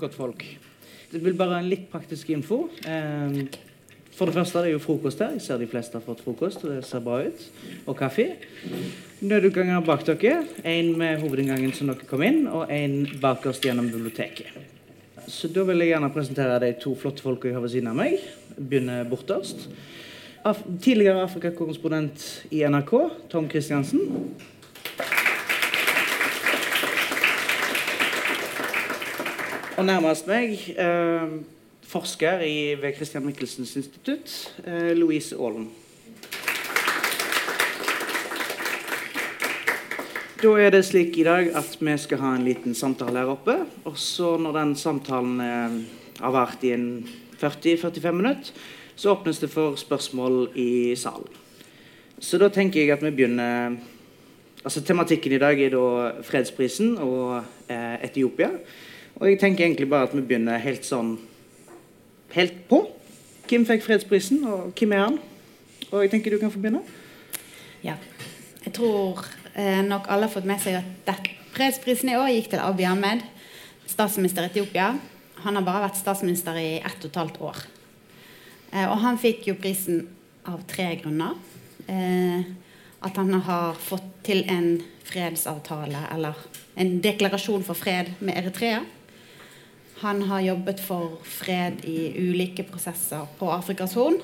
godt folk. Det blir bare en litt praktisk info. Eh, for det første det er jo frokost her. Jeg ser de fleste har fått frokost, og det ser bra ut. Og kaffe. Nødutganger bak dere. En med hovedinngangen som dere kom inn, og en bakerst gjennom biblioteket. Så da vil jeg gjerne presentere de to flotte folka jeg har ved siden av meg. Begynner borterst. Af tidligere Afrikakorrespondent i NRK, Tom Christiansen. Og nærmest meg eh, forsker i, ved Christian Michelsens institutt, eh, Louise Aalen. Da er det slik i dag at vi skal ha en liten samtale her oppe. Og så når den samtalen eh, har vart i en 40-45 minutter, så åpnes det for spørsmål i salen. Så da tenker jeg at vi begynner Altså Tematikken i dag er da fredsprisen og eh, Etiopia. Og jeg tenker egentlig bare at vi begynner helt sånn helt på. Hvem fikk fredsprisen, og hvem er han? Og jeg tenker du kan få begynne. Ja. Jeg tror eh, nok alle har fått med seg at fredsprisen i år gikk til Abiy Ahmed, statsminister i Etiopia. Han har bare vært statsminister i ett og et halvt år. Eh, og han fikk jo prisen av tre grunner. Eh, at han har fått til en fredsavtale, eller en deklarasjon for fred med Eritrea. Han har jobbet for fred i ulike prosesser på Afrikas Horn.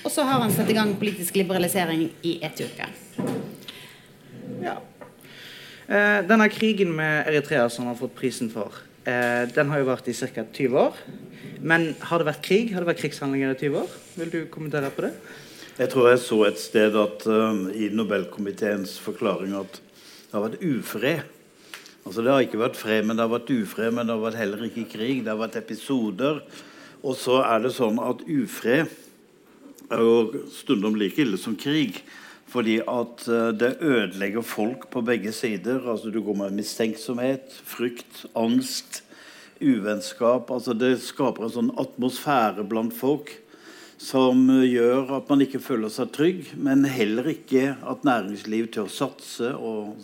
Og så har han satt i gang politisk liberalisering i Etiopia. Ja. Eh, denne krigen med Eritrea som han har fått prisen for, eh, den har jo vart i ca. 20 år. Men har det vært krig? Har det vært krigshandlinger i 20 år? Vil du kommentere på det? Jeg tror jeg så et sted at uh, i Nobelkomiteens forklaring at det har vært ufred. Altså Det har ikke vært fred, men det har vært ufred. Men det har vært heller ikke krig. Det har vært episoder. Og så er det sånn at ufred er jo stundom like ille som krig. Fordi at uh, det ødelegger folk på begge sider. Altså Du går med mistenksomhet, frykt, angst, uvennskap. Altså Det skaper en sånn atmosfære blant folk som gjør at man ikke føler seg trygg, men heller ikke at næringsliv tør satse og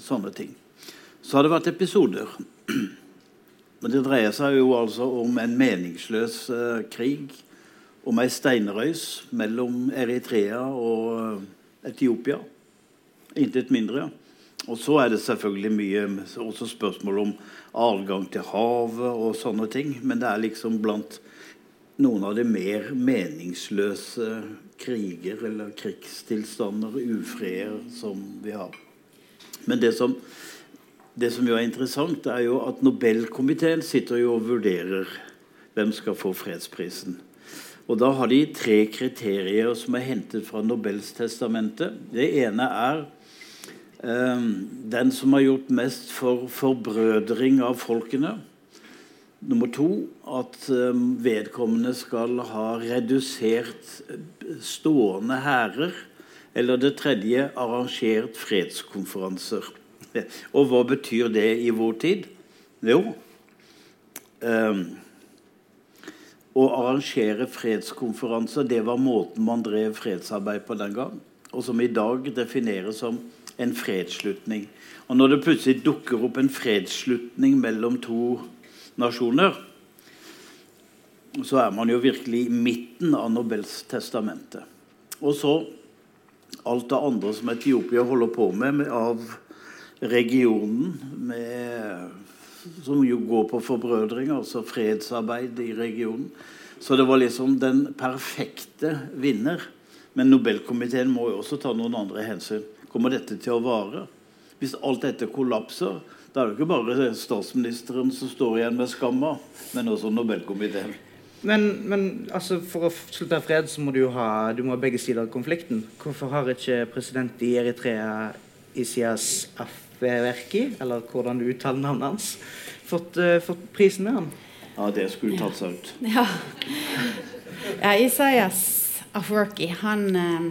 sånne ting. Så har det vært episoder. Men det dreier seg jo altså om en meningsløs eh, krig. Om ei steinrøys mellom Eritrea og eh, Etiopia. Intet mindre. Og så er det selvfølgelig mye også spørsmål om adgang til havet og sånne ting. Men det er liksom blant noen av de mer meningsløse kriger eller krigstilstander, ufreder, som vi har. Men det som, det som jo er interessant, er jo at Nobelkomiteen sitter jo og vurderer hvem skal få fredsprisen. Og Da har de tre kriterier som er hentet fra Nobels testamente. Det ene er eh, den som har gjort mest for forbrødring av folkene. Nummer to at um, vedkommende skal ha redusert stående hærer. Eller det tredje arrangert fredskonferanser. Og hva betyr det i vår tid? Jo um, Å arrangere fredskonferanser det var måten man drev fredsarbeid på den gang. Og som i dag defineres som en fredsslutning. Og når det plutselig dukker opp en fredsslutning mellom to nasjoner, så er man jo virkelig i midten av Nobels testamente. Og så alt det andre som Etiopia holder på med, med av regionen, med, som jo går på forbrødring, altså fredsarbeid i regionen. Så det var liksom den perfekte vinner. Men Nobelkomiteen må jo også ta noen andre hensyn. Kommer dette til å vare? Hvis alt dette kollapser, da er det ikke bare statsministeren som står igjen med skamma, men også Nobelkomiteen. Men, men altså, for å slutte fred så må du jo ha du må ha begge sider av konflikten. Hvorfor har ikke president i Eritrea, Isias Afewerki, eller hvordan du uttaler navnet hans, fått, uh, fått prisen med han? Ja, det skulle tatt seg ut. Ja. ja Isaias Afwerki, han eh,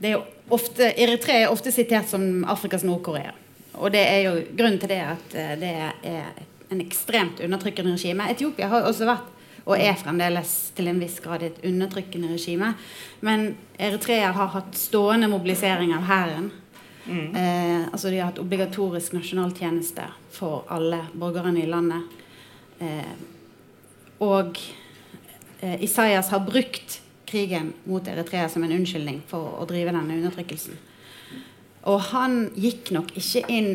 det er jo ofte, Eritrea er ofte sitert som Afrikas Nord-Korea. Og det er jo grunnen til det at eh, det er en ekstremt undertrykkende regime. Etiopia har jo også vært og er fremdeles til en viss grad et undertrykkende regime. Men Eritrea har hatt stående mobilisering av hæren. Mm. Eh, altså De har hatt obligatorisk nasjonaltjeneste for alle borgerne i landet. Eh, og eh, Isaias har brukt krigen mot Eritrea som en unnskyldning for å drive denne undertrykkelsen. Og han gikk nok ikke inn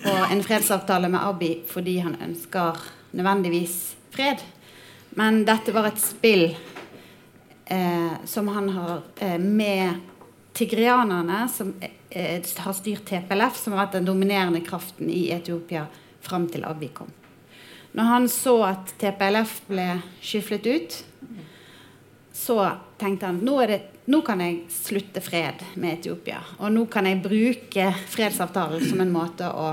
på en fredsavtale med Abiy fordi han ønsker nødvendigvis fred. Men dette var et spill eh, som han har eh, med tigrianerne, som eh, har styrt TPLF, som har vært den dominerende kraften i Etiopia fram til Abiy kom. Når han så at TPLF ble skyflet ut, så tenkte han nå, nå kan jeg slutte fred med Etiopia. Og nå kan jeg bruke fredsavtalen som en måte å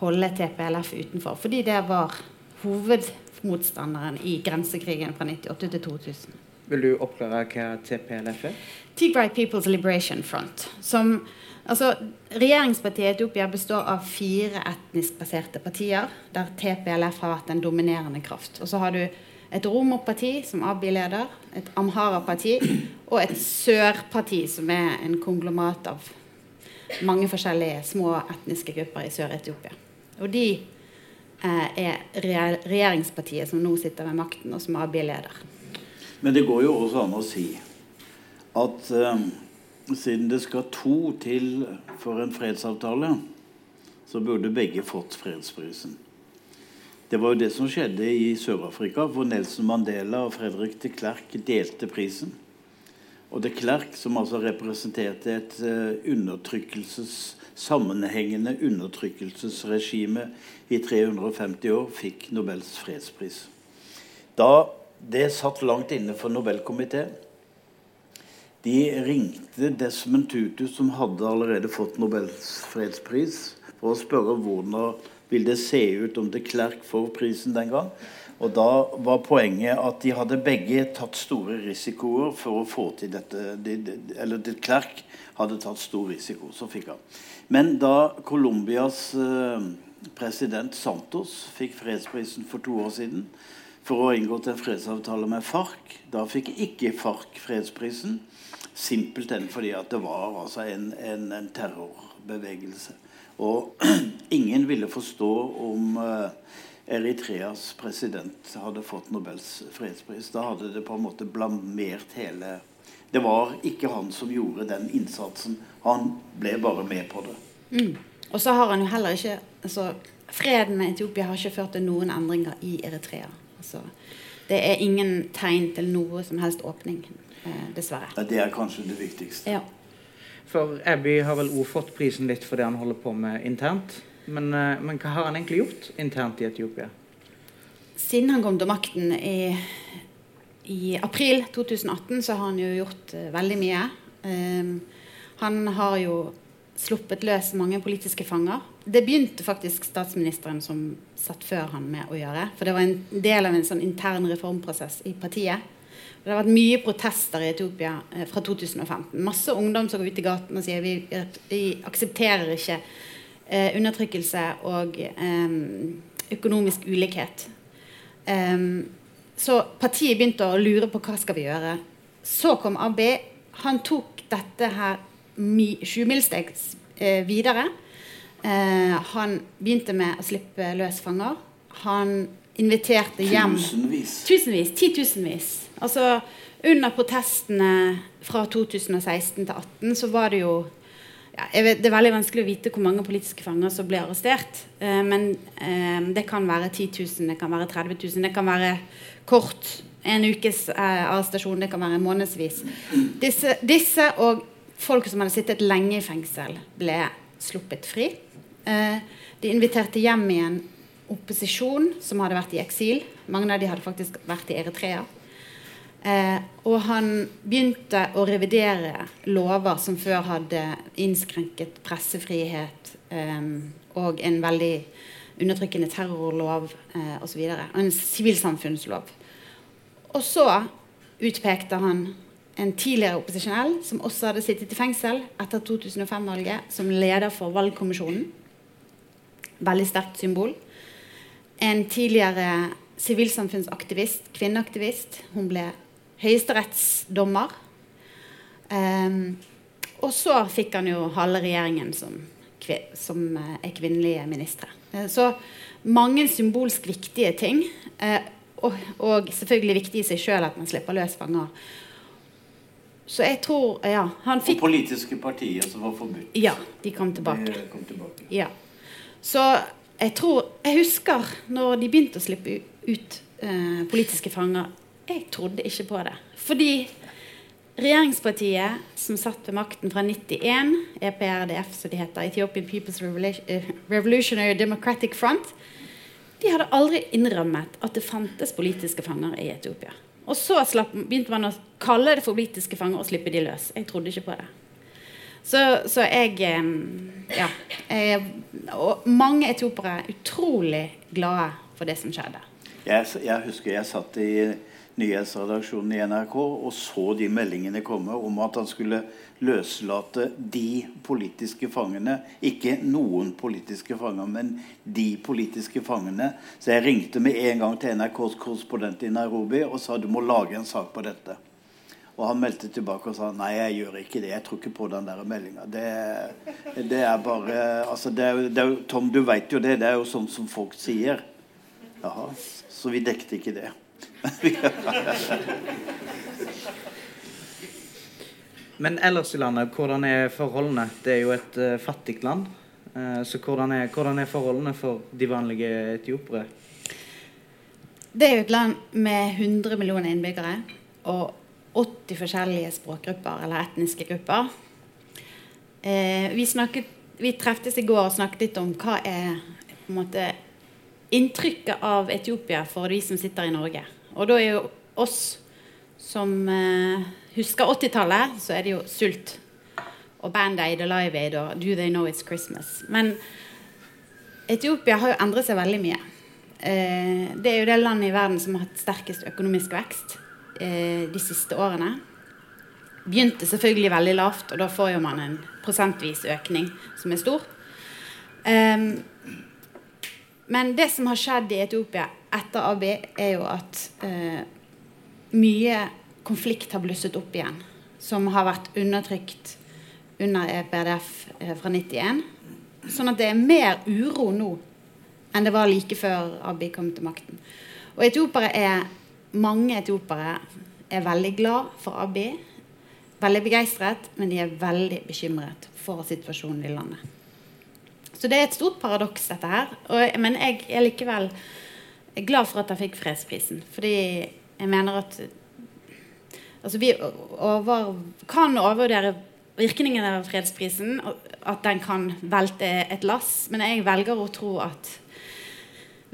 holde TPLF utenfor. Fordi det var hovedmotstanderen i grensekrigen fra 1998 til 2000. Vil du oppklare hva TPLF er? Tigray People's Liberation Front. Som, altså, regjeringspartiet Etiopia består av fire etnisk baserte partier, der TPLF har vært en dominerende kraft. Og så har du et romerparti, som Abiy leder, et amhara-parti og et sørparti, som er en konglomat av mange forskjellige små etniske grupper i Sør-Etiopia. Og de eh, er regjeringspartiet som nå sitter ved makten, og som Abiy leder. Men det går jo også an å si at eh, siden det skal to til for en fredsavtale, så burde begge fått fredsprisen. Det var jo det som skjedde i Sør-Afrika, hvor Nelson Mandela og Fredrik de Klerk delte prisen. Og de Klerk, som altså representerte et uh, undertrykkelses, sammenhengende undertrykkelsesregime i 350 år, fikk Nobels fredspris. Da det satt langt inne for Nobelkomiteen. De ringte Desmond Tutu, som hadde allerede fått Nobels fredspris, for å spørre hvordan det det se ut om de Klerk får prisen den gang. Og da var poenget at de hadde begge tatt store risikoer for å få til dette. De, de, eller de Klerk hadde tatt stor risiko, så fikk han. Men da Colombias eh, president Santos fikk fredsprisen for to år siden for å ha inngått en fredsavtale med FARC, da fikk ikke FARC fredsprisen. Simpelthen fordi det var altså en, en, en terrorbevegelse. Og ingen ville forstå om uh, Eritreas president hadde fått Nobels fredspris. Da hadde det på en måte blamert hele Det var ikke han som gjorde den innsatsen. Han ble bare med på det. Mm. Og så har han jo heller ikke altså, Freden med Etiopia har ikke ført til noen endringer i Eritrea. Altså, det er ingen tegn til noe som helst åpning, eh, dessverre. Ja, det er kanskje det viktigste. Ja. For Abby har vel òg fått prisen litt for det han holder på med internt. Men, eh, men, hva har han egentlig gjort internt i Etiopia? Siden han kom til makten i, i april 2018, så har han jo gjort uh, veldig mye. Um, han har jo sluppet løs mange politiske fanger. Det begynte faktisk statsministeren som satt før han med å gjøre. For det var en del av en sånn intern reformprosess i partiet. Det har vært mye protester i Etiopia eh, fra 2015. Masse ungdom som går ut i gaten og sier vi, vi aksepterer ikke eh, undertrykkelse og eh, økonomisk ulikhet. Um, så partiet begynte å lure på hva skal vi gjøre. Så kom Abiy. Han tok dette her sjumilssteg eh, videre. Eh, han begynte med å slippe løs fanger. Han inviterte hjem Tusenvis. Tusenvis. Titusenvis. Altså, under protestene fra 2016 til 2018 så var det jo ja, vet, Det er veldig vanskelig å vite hvor mange politiske fanger som ble arrestert. Eh, men eh, det kan være 10 000, det kan være 30 000, det kan være kort. En ukes eh, arrestasjon, det kan være månedsvis. Disse, disse, og folk som hadde sittet lenge i fengsel, ble sluppet fri. Eh, de inviterte hjem igjen opposisjon som hadde vært i eksil. Mange av de hadde faktisk vært i Eritrea. Eh, og han begynte å revidere lover som før hadde innskrenket pressefrihet eh, og en veldig undertrykkende terrorlov eh, osv. Og, og en sivilsamfunnslov. Og så utpekte han en tidligere opposisjonell som også hadde sittet i fengsel etter 2005-valget, som leder for valgkommisjonen. Veldig sterkt symbol. En tidligere sivilsamfunnsaktivist, kvinneaktivist. Hun ble høyesterettsdommer. Um, og så fikk han jo halve regjeringen som som eh, er kvinnelige ministre. Eh, så mange symbolsk viktige ting. Og, og selvfølgelig viktig i seg sjøl at man slipper løs fanger. Så jeg tror ja, han fikk... Og politiske partier som var forbudt. Ja, de kom tilbake. De kom tilbake. Ja. Så jeg tror Jeg husker når de begynte å slippe ut eh, politiske fanger. Jeg trodde ikke på det. Fordi Regjeringspartiet som satt ved makten fra 91, EPRDF, som de heter, Ethiopian People's eh, Revolutionary Democratic Front, de hadde aldri innrømmet at det fantes politiske fanger i Etiopia. Og så slapp, begynte man å kalle det for politiske fanger og slippe de løs. Jeg trodde ikke på det. Så, så jeg Ja. Jeg, og mange etiopere er utrolig glade for det som skjedde. Jeg, jeg husker jeg satt i nyhetsredaksjonen i NRK og så de meldingene komme om at han skulle løslate de politiske fangene. Ikke noen politiske fanger, men de politiske fangene. Så jeg ringte med en gang til NRKs korrespondent i Nairobi og sa du må lage en sak på dette. Og han meldte tilbake og sa nei, jeg gjør ikke det. Jeg tror ikke på den der meldinga. Det, det, er bare altså det er, det er, Tom, du veit jo det. Det er jo sånn som folk sier. Jaha, så vi dekket ikke det. Men ellers i landet, hvordan er forholdene? Det er jo et uh, fattig land. Uh, så hvordan er, hvordan er, forholdene for de vanlige etiopere? Det er jo et land med 100 millioner innbyggere og 80 forskjellige språkgrupper eller etniske grupper. Eh, vi, snakket, vi treftes i går og snakket litt om hva er på en måte inntrykket av Etiopia for de som sitter i Norge. Og da er jo oss som eh, husker 80-tallet, så er det jo sult og Band Aid og Live Aid og Do They Know It's Christmas. Men Etiopia har jo endret seg veldig mye. Eh, det er jo det landet i verden som har hatt sterkest økonomisk vekst uh, de siste årene. Begynte selvfølgelig veldig lavt, og da får jo man en prosentvis økning som er stor. Um, men det som har skjedd i Etiopia etter AB, er jo at eh, mye konflikt har blusset opp igjen. Som har vært undertrykt under EPRDF eh, fra 91. Sånn at det er mer uro nå enn det var like før Abiy kom til makten. Og etiopere er, mange etiopere er veldig glad for Abiy. Veldig begeistret, men de er veldig bekymret for situasjonen i landet. Så det er et stort paradoks, dette her. Og, men jeg er likevel glad for at han fikk fredsprisen. Fordi jeg mener at altså vi over, kan overvurdere virkningen av fredsprisen. At den kan velte et lass. Men jeg velger å tro at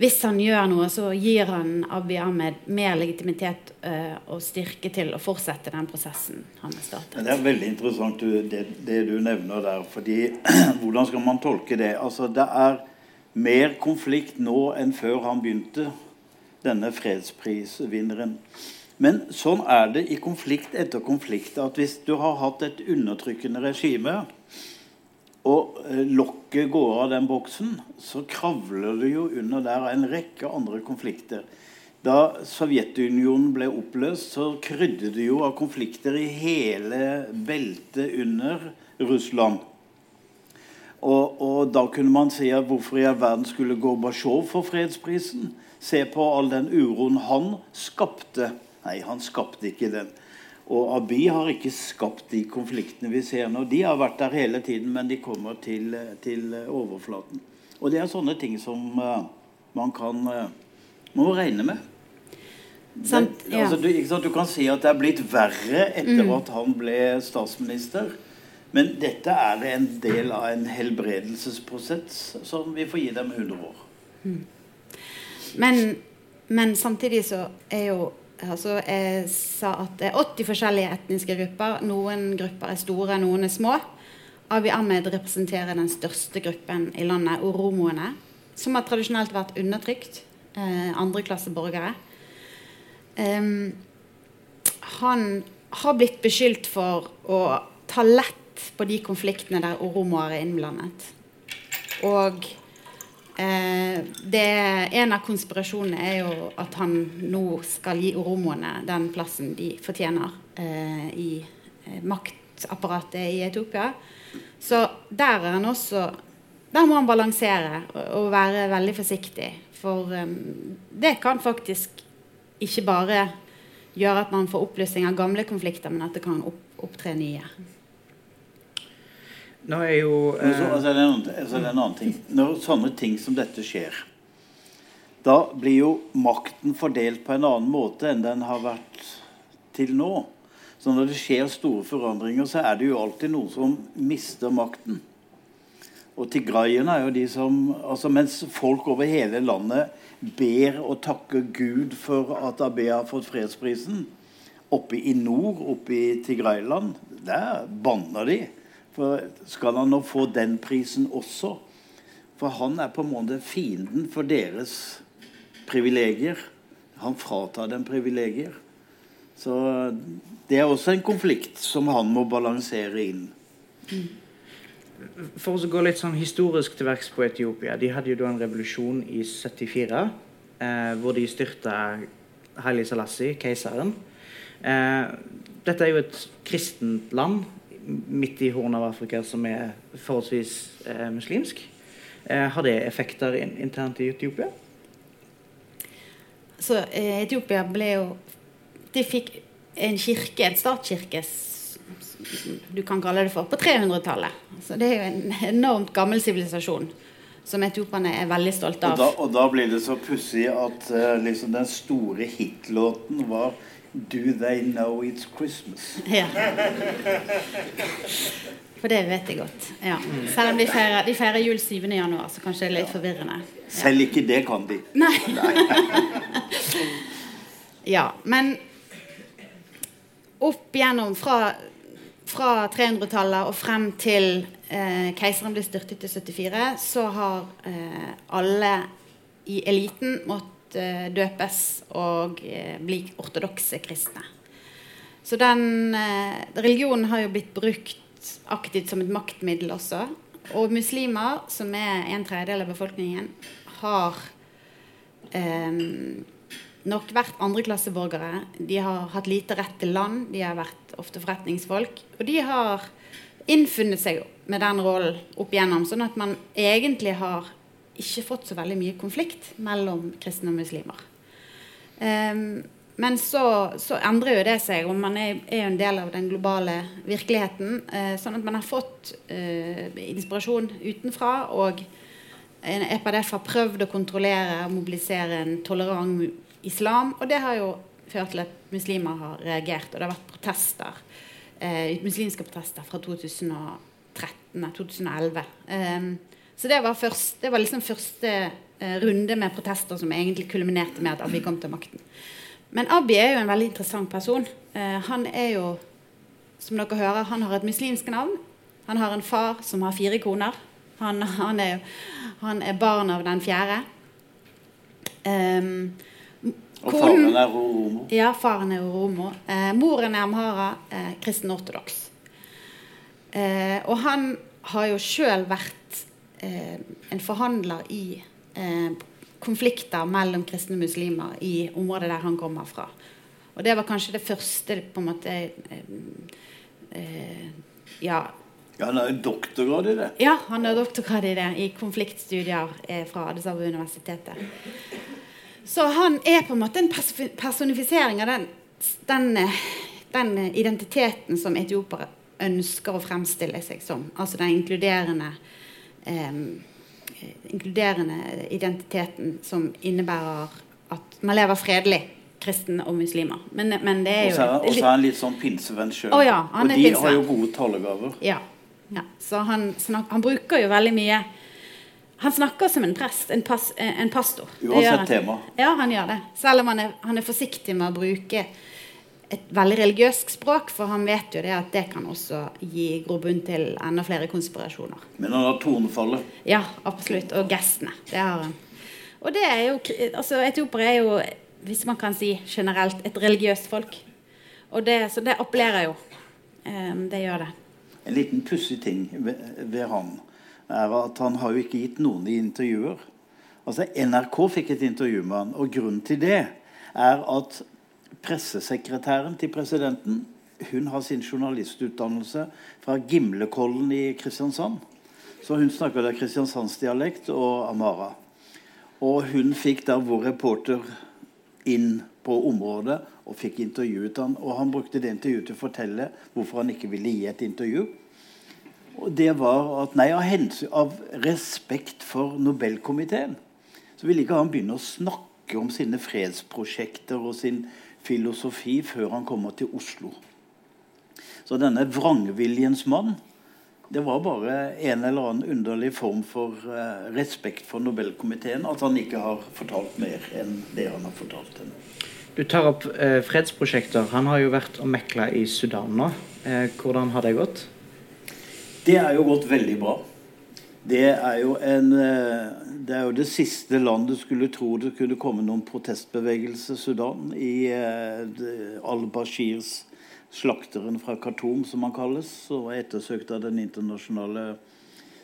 hvis han gjør noe, så gir han Abiy Ahmed mer legitimitet uh, og styrke til å fortsette den prosessen han har startet. Det er veldig interessant det, det du nevner der. fordi Hvordan skal man tolke det? Altså, det er mer konflikt nå enn før han begynte, denne fredsprisvinneren. Men sånn er det i konflikt etter konflikt. at Hvis du har hatt et undertrykkende regime, og eh, lokket går av den boksen, så kravler det jo under der en rekke andre konflikter. Da Sovjetunionen ble oppløst, så krydde det jo av konflikter i hele beltet under Russland. Og, og, da kunne man si at hvorfor i all verden skulle Gorbatsjov få fredsprisen? Se på all den uroen han skapte. Nei, han skapte ikke den. Og Abi har ikke skapt de konfliktene vi ser nå. De har vært der hele tiden, men de kommer til, til overflaten. Og det er sånne ting som uh, man kan uh, må regne med. Sant, ja. altså, du, du, kan si at det er blitt verre etter mm. at han ble statsminister. Men dette er en del av en helbredelsesprosess som vi får gi dem 100 år. Mm. Men, men, samtidig så er jo altså Jeg sa at det er 80 forskjellige etniske grupper. Noen grupper er store, noen er små. Abiy Ahmed representerer den største gruppen i landet, oromoene. Som har tradisjonelt vært undertrykt. Eh, Andreklasseborgere. Um, han har blitt beskyldt for å ta lett på de konfliktene der oromoer er innblandet. Og det, en av konspirasjonene er jo at han nå skal gi oromoene den plassen de fortjener eh, i eh, maktapparatet i Etiopia. Så der er han også der må han balansere og, og være veldig forsiktig. For eh, det kan faktisk ikke bare gjøre at man får oppløsning av gamle konflikter, men at det kan opp, opptre nye. Nå er jo eh... så, eh, altså, det er en, altså, det er en annen ting. Når sånne ting som dette skjer, da blir jo makten fordelt på en annen måte enn den har vært til nå. Så når det skjer store forandringer, så er det jo alltid noen som mister makten. Og tigraierne er jo de som altså Mens folk over hele landet ber og takker Gud for at Abiy har fått fredsprisen, oppe i nord, oppe i Tigrailand, der banner de. For skal han nå få den prisen også? For han er på en måte fienden for deres privilegier. Han fratar dem privilegier. Så det er også en konflikt som han må balansere inn. For å gå litt sånn historisk til verks på Etiopia De hadde jo da en revolusjon i 74, eh, hvor de styrta Haile Selassie, keiseren. Eh, dette er jo et kristent land midt i Horn av Afrika som er forholdsvis eh, muslimsk. Eh, har det effekter in internt i Etiopia? Så eh, Etiopia ble jo De fikk en kirke, en statskirke, du kan kalle det for, på 300-tallet. Så det er jo en enormt gammel sivilisasjon som etioperne er veldig stolte Og av. da, og da blir det så pussig at uh, liksom den store hitlåten var Do They Know It's Christmas? Ja. For det vet jeg godt. Ja. Selv om de feirer, de feirer jul 7. januar, så kanskje det er litt forvirrende. Selv ikke det kan de. Nei. ja, men opp gjennom fra, fra 300-tallet og frem til eh, keiseren ble styrtet i 74, så har eh, alle i eliten måttet døpes og eh, bli ortodokse kristne. Så den eh, religionen har jo blitt brukt aktivt som et maktmiddel også. Og muslimer, som er en tredjedel av befolkningen, har eh, nok vært andreklasseborgere. De har hatt lite rett til land, de har vært ofte forretningsfolk. Og de har innfunnet seg med den rollen opp igjennom, sånn at man egentlig har ikke fått så veldig mye konflikt mellom kristne og muslimer. Um, men så, så endrer jo det seg, og man er, jo en del av den globale virkeligheten. eh, sånn at man har fått eh, inspirasjon utenfra. Og EPDF har prøvd å kontrollere og mobilisere en tolerant islam. Og det har jo ført til at muslimer har reagert, og det har vært protester. Eh, muslimske protester fra 2013, nei, 2011. Ehm, så det var, først, det var liksom første eh, runde med protester som egentlig kulminerte med at Abiy kom til makten. Men Abiy er jo en veldig interessant person. Eh, han er jo, som dere hører, han har et muslimsk navn. Han har en far som har fire koner. Han, han, er, han er barn av den fjerde. Ehm, Og faren er Romo. ja, faren er oromo. Eh, moren er amhara, eh, kristen ortodoks. Eh, og han har jo sjøl vært en forhandler i eh, konflikter mellom kristne og muslimer i området der han kommer fra. Og det var kanskje det første på en måte eh, eh, Ja, han har jo doktorgrad i det. ja, han har doktorgrad i det, i konfliktstudier eh, fra Addis Ababa universitetet. Så han er på en måte en personifisering av den, den, eh, den eh, identiteten som etiopere ønsker å fremstille seg som. Altså den inkluderende eh, inkluderende identiteten som innebærer at man lever fredelig, kristne og muslimer. Men, men det er jo og så er han litt sånn pinsevenn sjøl. Oh, ja, og de pinsevenn. har jo gode talegaver. Ja. ja. Så han, snak, han bruker jo veldig mye Han snakker som en prest, en, pas, en pastor. Uansett tema. Ja, han gjør det. Selv om han er, han er forsiktig med å bruke et veldig religiøst språk, for han vet jo det at det kan også gi grobunn til enda flere konspirasjoner. Men han har tonefallet. Ja, absolutt. Og gestene. Det har han. Og det er jo altså Etiopere er jo, hvis man kan si generelt, et religiøst folk. Og det, så det appellerer jo. Um, det gjør det. En liten pussig ting ved, ved han er at han har jo ikke gitt noen i intervjuer. Altså NRK fikk et intervju med han, og grunnen til det er at pressesekretæren til presidenten hun har sin journalistutdannelse fra Gimlekollen i Kristiansand. Så hun snakker der kristiansandsdialekt og amara. Og hun fikk da vår reporter inn på området og fikk intervjuet han. Og han brukte det intervjuet til å fortelle hvorfor han ikke ville gi et intervju. Og det var at nei, av, hensyn, av respekt for Nobelkomiteen så ville ikke han begynne å snakke om sine fredsprosjekter og sin filosofi før han kommer til Oslo. Så denne vrangviljens mann det var bare en eller annen underlig form for uh, respekt for Nobelkomiteen at han ikke har fortalt mer enn det han har fortalt henne. Du tar opp eh, fredsprosjekter. Han har jo vært og mekla i Sudan nå. Eh, hvordan har det gått? Det er jo gått veldig bra. Det er jo, en, det er jo det siste landet skulle tro det kunne komme noen protestbevegelse, Sudan, i al-Bashirs slakteren fra Khartoum, som han kalles, og er ettersøkt av den internasjonale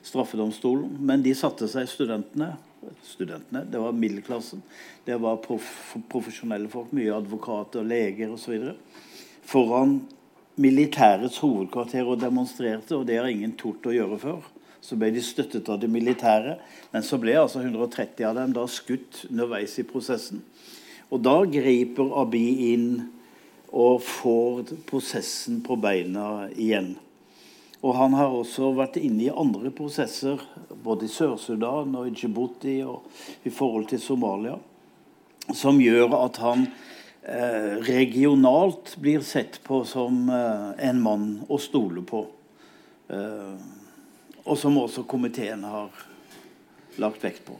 straffedomstolen. Men de satte seg studentene. studentene det var middelklassen. Det var prof profesjonelle folk, mye advokater, leger osv. Foran militærets hovedkvarter og demonstrerte, og det har ingen tort å gjøre før. Så ble de støttet av det militære, men så ble altså 130 av dem da skutt underveis i prosessen. Og da griper Abi inn og får prosessen på beina igjen. Og han har også vært inne i andre prosesser, både i Sør-Sudan og i Djibouti og i forhold til Somalia, som gjør at han eh, regionalt blir sett på som eh, en mann å stole på. Eh, og som også komiteen har lagt vekt på.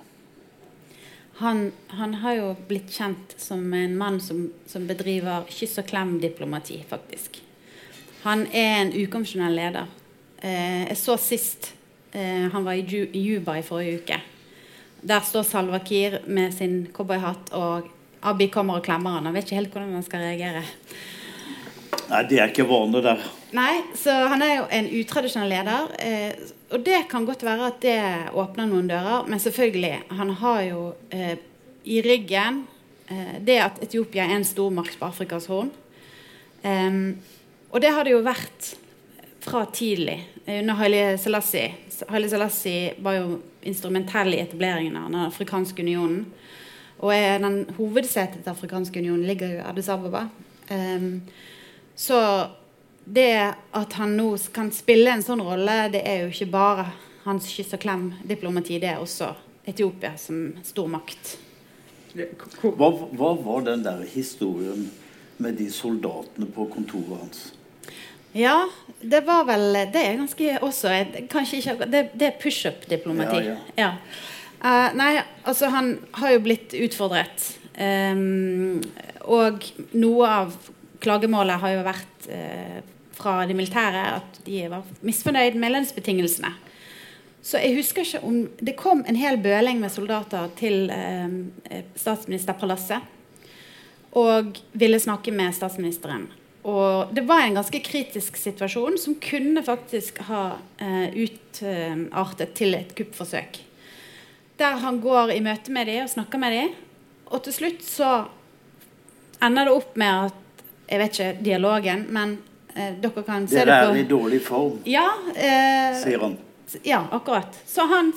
Han, han, har jo blitt kjent som en mann som, som bedriver kyss og klem-diplomati, faktisk. Han er en ukonvensjonell leder. Eh, jeg så sist eh, han var i Juba i forrige uke. Der står Salwa Kiir med sin cowboyhatt, og Abiy kommer og klemmer han. Han vet ikke helt hvordan han skal reagere. Nei, det er ikke vanlig der. Nei, så han er jo en utradisjonell leder. Eh, og det kan godt være at det åpner noen dører, men selvfølgelig, han har jo eh, i ryggen eh, det at Etiopia er en stormakt på Afrikas Horn. Um, og det har det jo vært fra tidlig, under Haile Selassie. Haile Selassie var jo instrumentell i etableringen av den afrikanske unionen. Og den hovedsetet til afrikanske unionen ligger jo i Addis Ababa. Um, så det at han nå kan spille en sånn rolle, det er jo ikke bare hans kyss og klem-diplomati, det er også Etiopia som stormakt. Hva, hva var den der historien med de soldatene på kontoret hans? Ja, det var vel Det er ganske også Kanskje ikke Det, det er pushup-diplomati. Ja, ja. ja. Uh, nei, altså han har jo blitt utfordret. Um, og noe av klagemålet har jo vært uh, fra de militære at de var misfornøyd med lønnsbetingelsene. Så jeg husker ikke om Det kom en hel bøling med soldater til eh, statsministerpalasset og ville snakke med statsministeren. Og det var en ganske kritisk situasjon som kunne faktisk ha eh, utartet til et kuppforsøk. Der han går i møte med dem og snakker med dem. Og til slutt så ender det opp med at Jeg vet ikke dialogen, men Eh, dere kan se det på Dere er i dårlig form, ja, eh, sier han. Ja, akkurat. Så han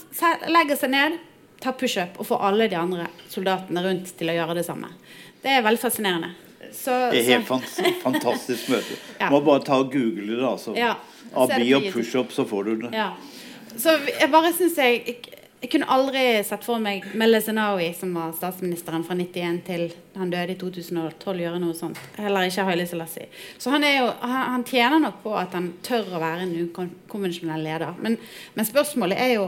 legger seg ned, tar pushup og får alle de andre soldatene rundt til å gjøre det samme. Det er veldig fascinerende. Så, det er helt så. fantastisk møte. ja. Må bare ta og google det, altså. Ja. Abi og pushup, så får du det. Ja. Så jeg bare syns jeg jeg kunne aldri sett for meg Melle Zenawi, som var statsministeren fra 91 til han døde i 2012, gjøre noe sånt. Heller ikke Haile Selassie. Så han, jo, han, tjener nok på at han tør å være en ukonvensjonell leder. Men, men, spørsmålet er jo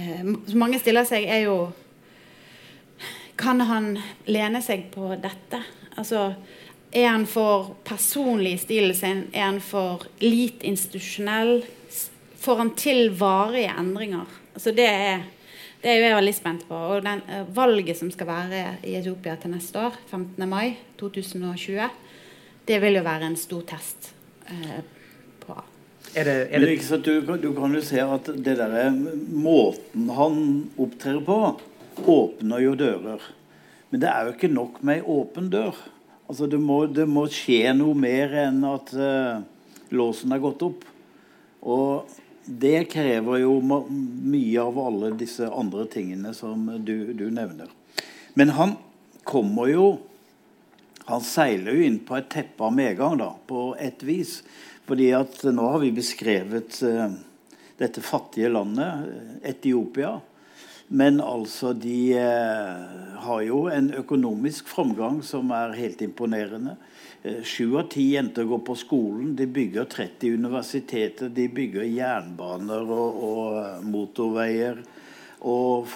eh, Som mange stiller seg, er jo Kan han lene seg på dette? Altså er han for personlig i stilen sin? Er han for lite institusjonell? Får han til varige endringer? Så det er, det er jeg veldig spent på. Og den, uh, valget som skal være i Etiopia til neste år, 15. mai 2020, det vil jo være en stor test uh, på er det, er det... Du, du, kan jo se at det der, måten han opptrer på, åpner jo dører. Men det er jo ikke nok med ei åpen dør. Altså det må, det må, skje noe mer enn at uh, låsen er gått opp. Og det krever jo mye av alle disse andre tingene som du, du nevner. Men han kommer jo Han seiler jo inn på et teppe av medgang, da, på et vis. Fordi at nå har vi beskrevet uh, dette fattige landet, Etiopia. Men altså, de uh, har jo en økonomisk framgang som er helt imponerende. Eh, sju av ti jenter går på skolen. De bygger 30 universiteter. De bygger jernbaner og, og eh, motorveier. Og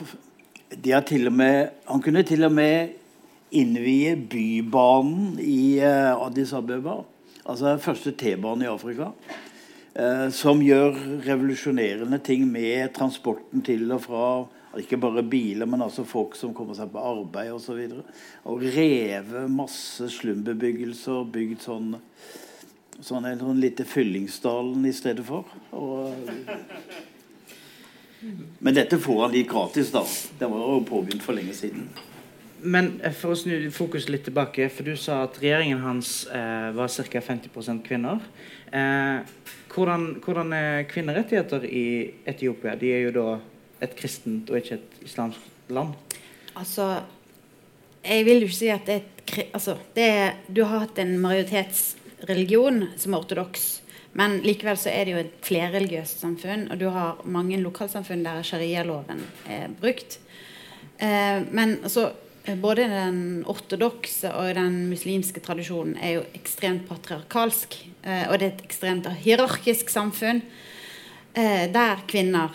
de har til og med Han kunne til og med innvie Bybanen i eh, Addis Abeba. Altså den første T-banen i Afrika. som gjør revolusjonerende ting med transporten til og fra ikke bare biler, men også folk som kommer seg på arbeid osv. Og, så og revet masse slumbebyggelser, bygd sånn sånn en sånn lite Fyllingsdalen i stedet for. Og, men dette får han litt gratis, da. Det var jo påbegynt for lenge siden. Men eh, for å snu fokus litt tilbake, for du sa at regjeringen hans eh, var ca. 50 kvinner. Eh, hvordan, hvordan, er kvinnerettigheter i Etiopia? De er jo da et kristent og ikke et islamsk land? Altså, jeg vil jo ikke si at det er et altså, det er, Du har hatt en majoritetsreligion som er ortodoks. Men likevel så er det jo et flerreligiøst samfunn, og du har mange lokalsamfunn der sharialoven er brukt. Eh, men altså, både den ortodokse og den muslimske tradisjonen er jo ekstremt patriarkalsk. Eh, og det er et ekstremt hierarkisk samfunn eh, der kvinner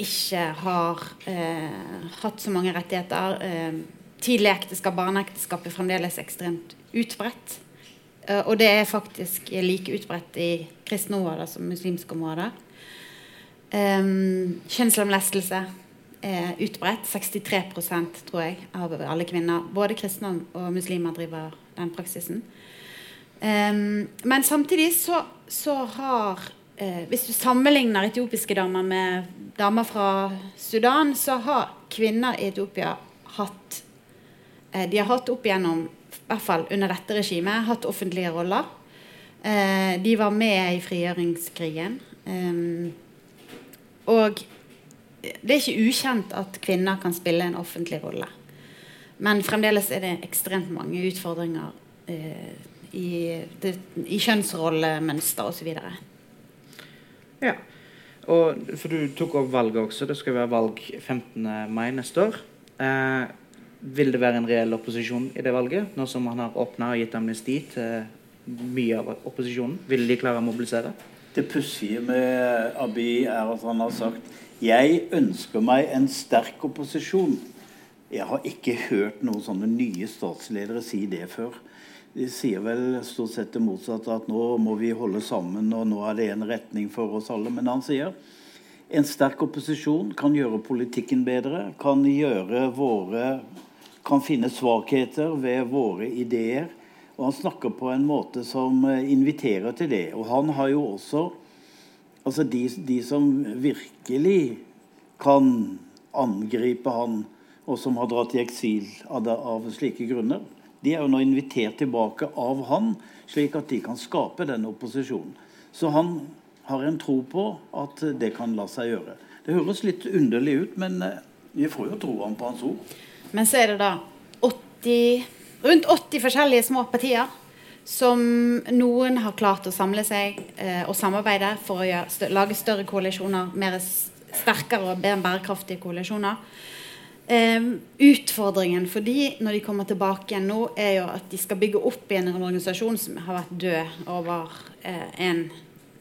ikke har eh, hatt så mange rettigheter. Eh, tidlig ekteskap, barneekteskap er fremdeles ekstremt utbredt. Eh, og det er faktisk like utbredt i kristne områder som muslimske områder. Eh, kjønnslemlestelse er utbredt. 63% tror jeg, av alle kvinner. Både kristne og muslimer driver den praksisen. Um, men samtidig så, så har eh, Hvis du sammenligner etiopiske damer med damer fra Sudan, så har kvinner i Etiopia hatt eh, De har hatt opp igjennom, i hvert fall under dette regimet, hatt offentlige roller. Eh, de var med i frigjøringskrigen. Eh, og det er ikke ukjent at kvinner kan spille en offentlig rolle. Men fremdeles er det ekstremt mange utfordringer eh, i, det, i kjønnsrollemønster osv. Ja. Og, for du tok opp valget også. Det skal være valg 15. mai neste år. Eh, vil det være en reell opposisjon i det valget, nå som han har åpna og gitt amnesti til mye av opposisjonen? Vil de klare å mobilisere? Det pussige med Abiy er at han har sagt jeg ønsker meg en sterk opposisjon. Jeg har ikke hørt noen sånne nye statsledere si det før. De sier vel stort sett det motsatte, at nå må vi holde sammen, og nå er det en retning for oss alle. Men han sier en sterk opposisjon kan gjøre politikken bedre, kan våre kan finne svakheter ved våre ideer. Og han snakker på en måte som eh, inviterer til det. Og han har jo også Altså de, de som virkelig kan angripe han, og som har dratt i eksil av, av slike grunner, de er jo nå invitert tilbake av han, slik at de kan skape denne opposisjonen. Så han har en tro på at det kan la seg gjøre. Det høres litt underlig ut, men eh, vi får jo tro han på hans ord. Men så er det da 80, rundt 80 forskjellige små partier som noen har klart å samle seg eh, og samarbeide for å gjøre, lage større koalisjoner, mer sterkere og mer bærekraftige koalisjoner. Um, utfordringen for de når de kommer tilbake igjen nå, er jo at de skal bygge opp igjen en organisasjon som har vært død over uh, en,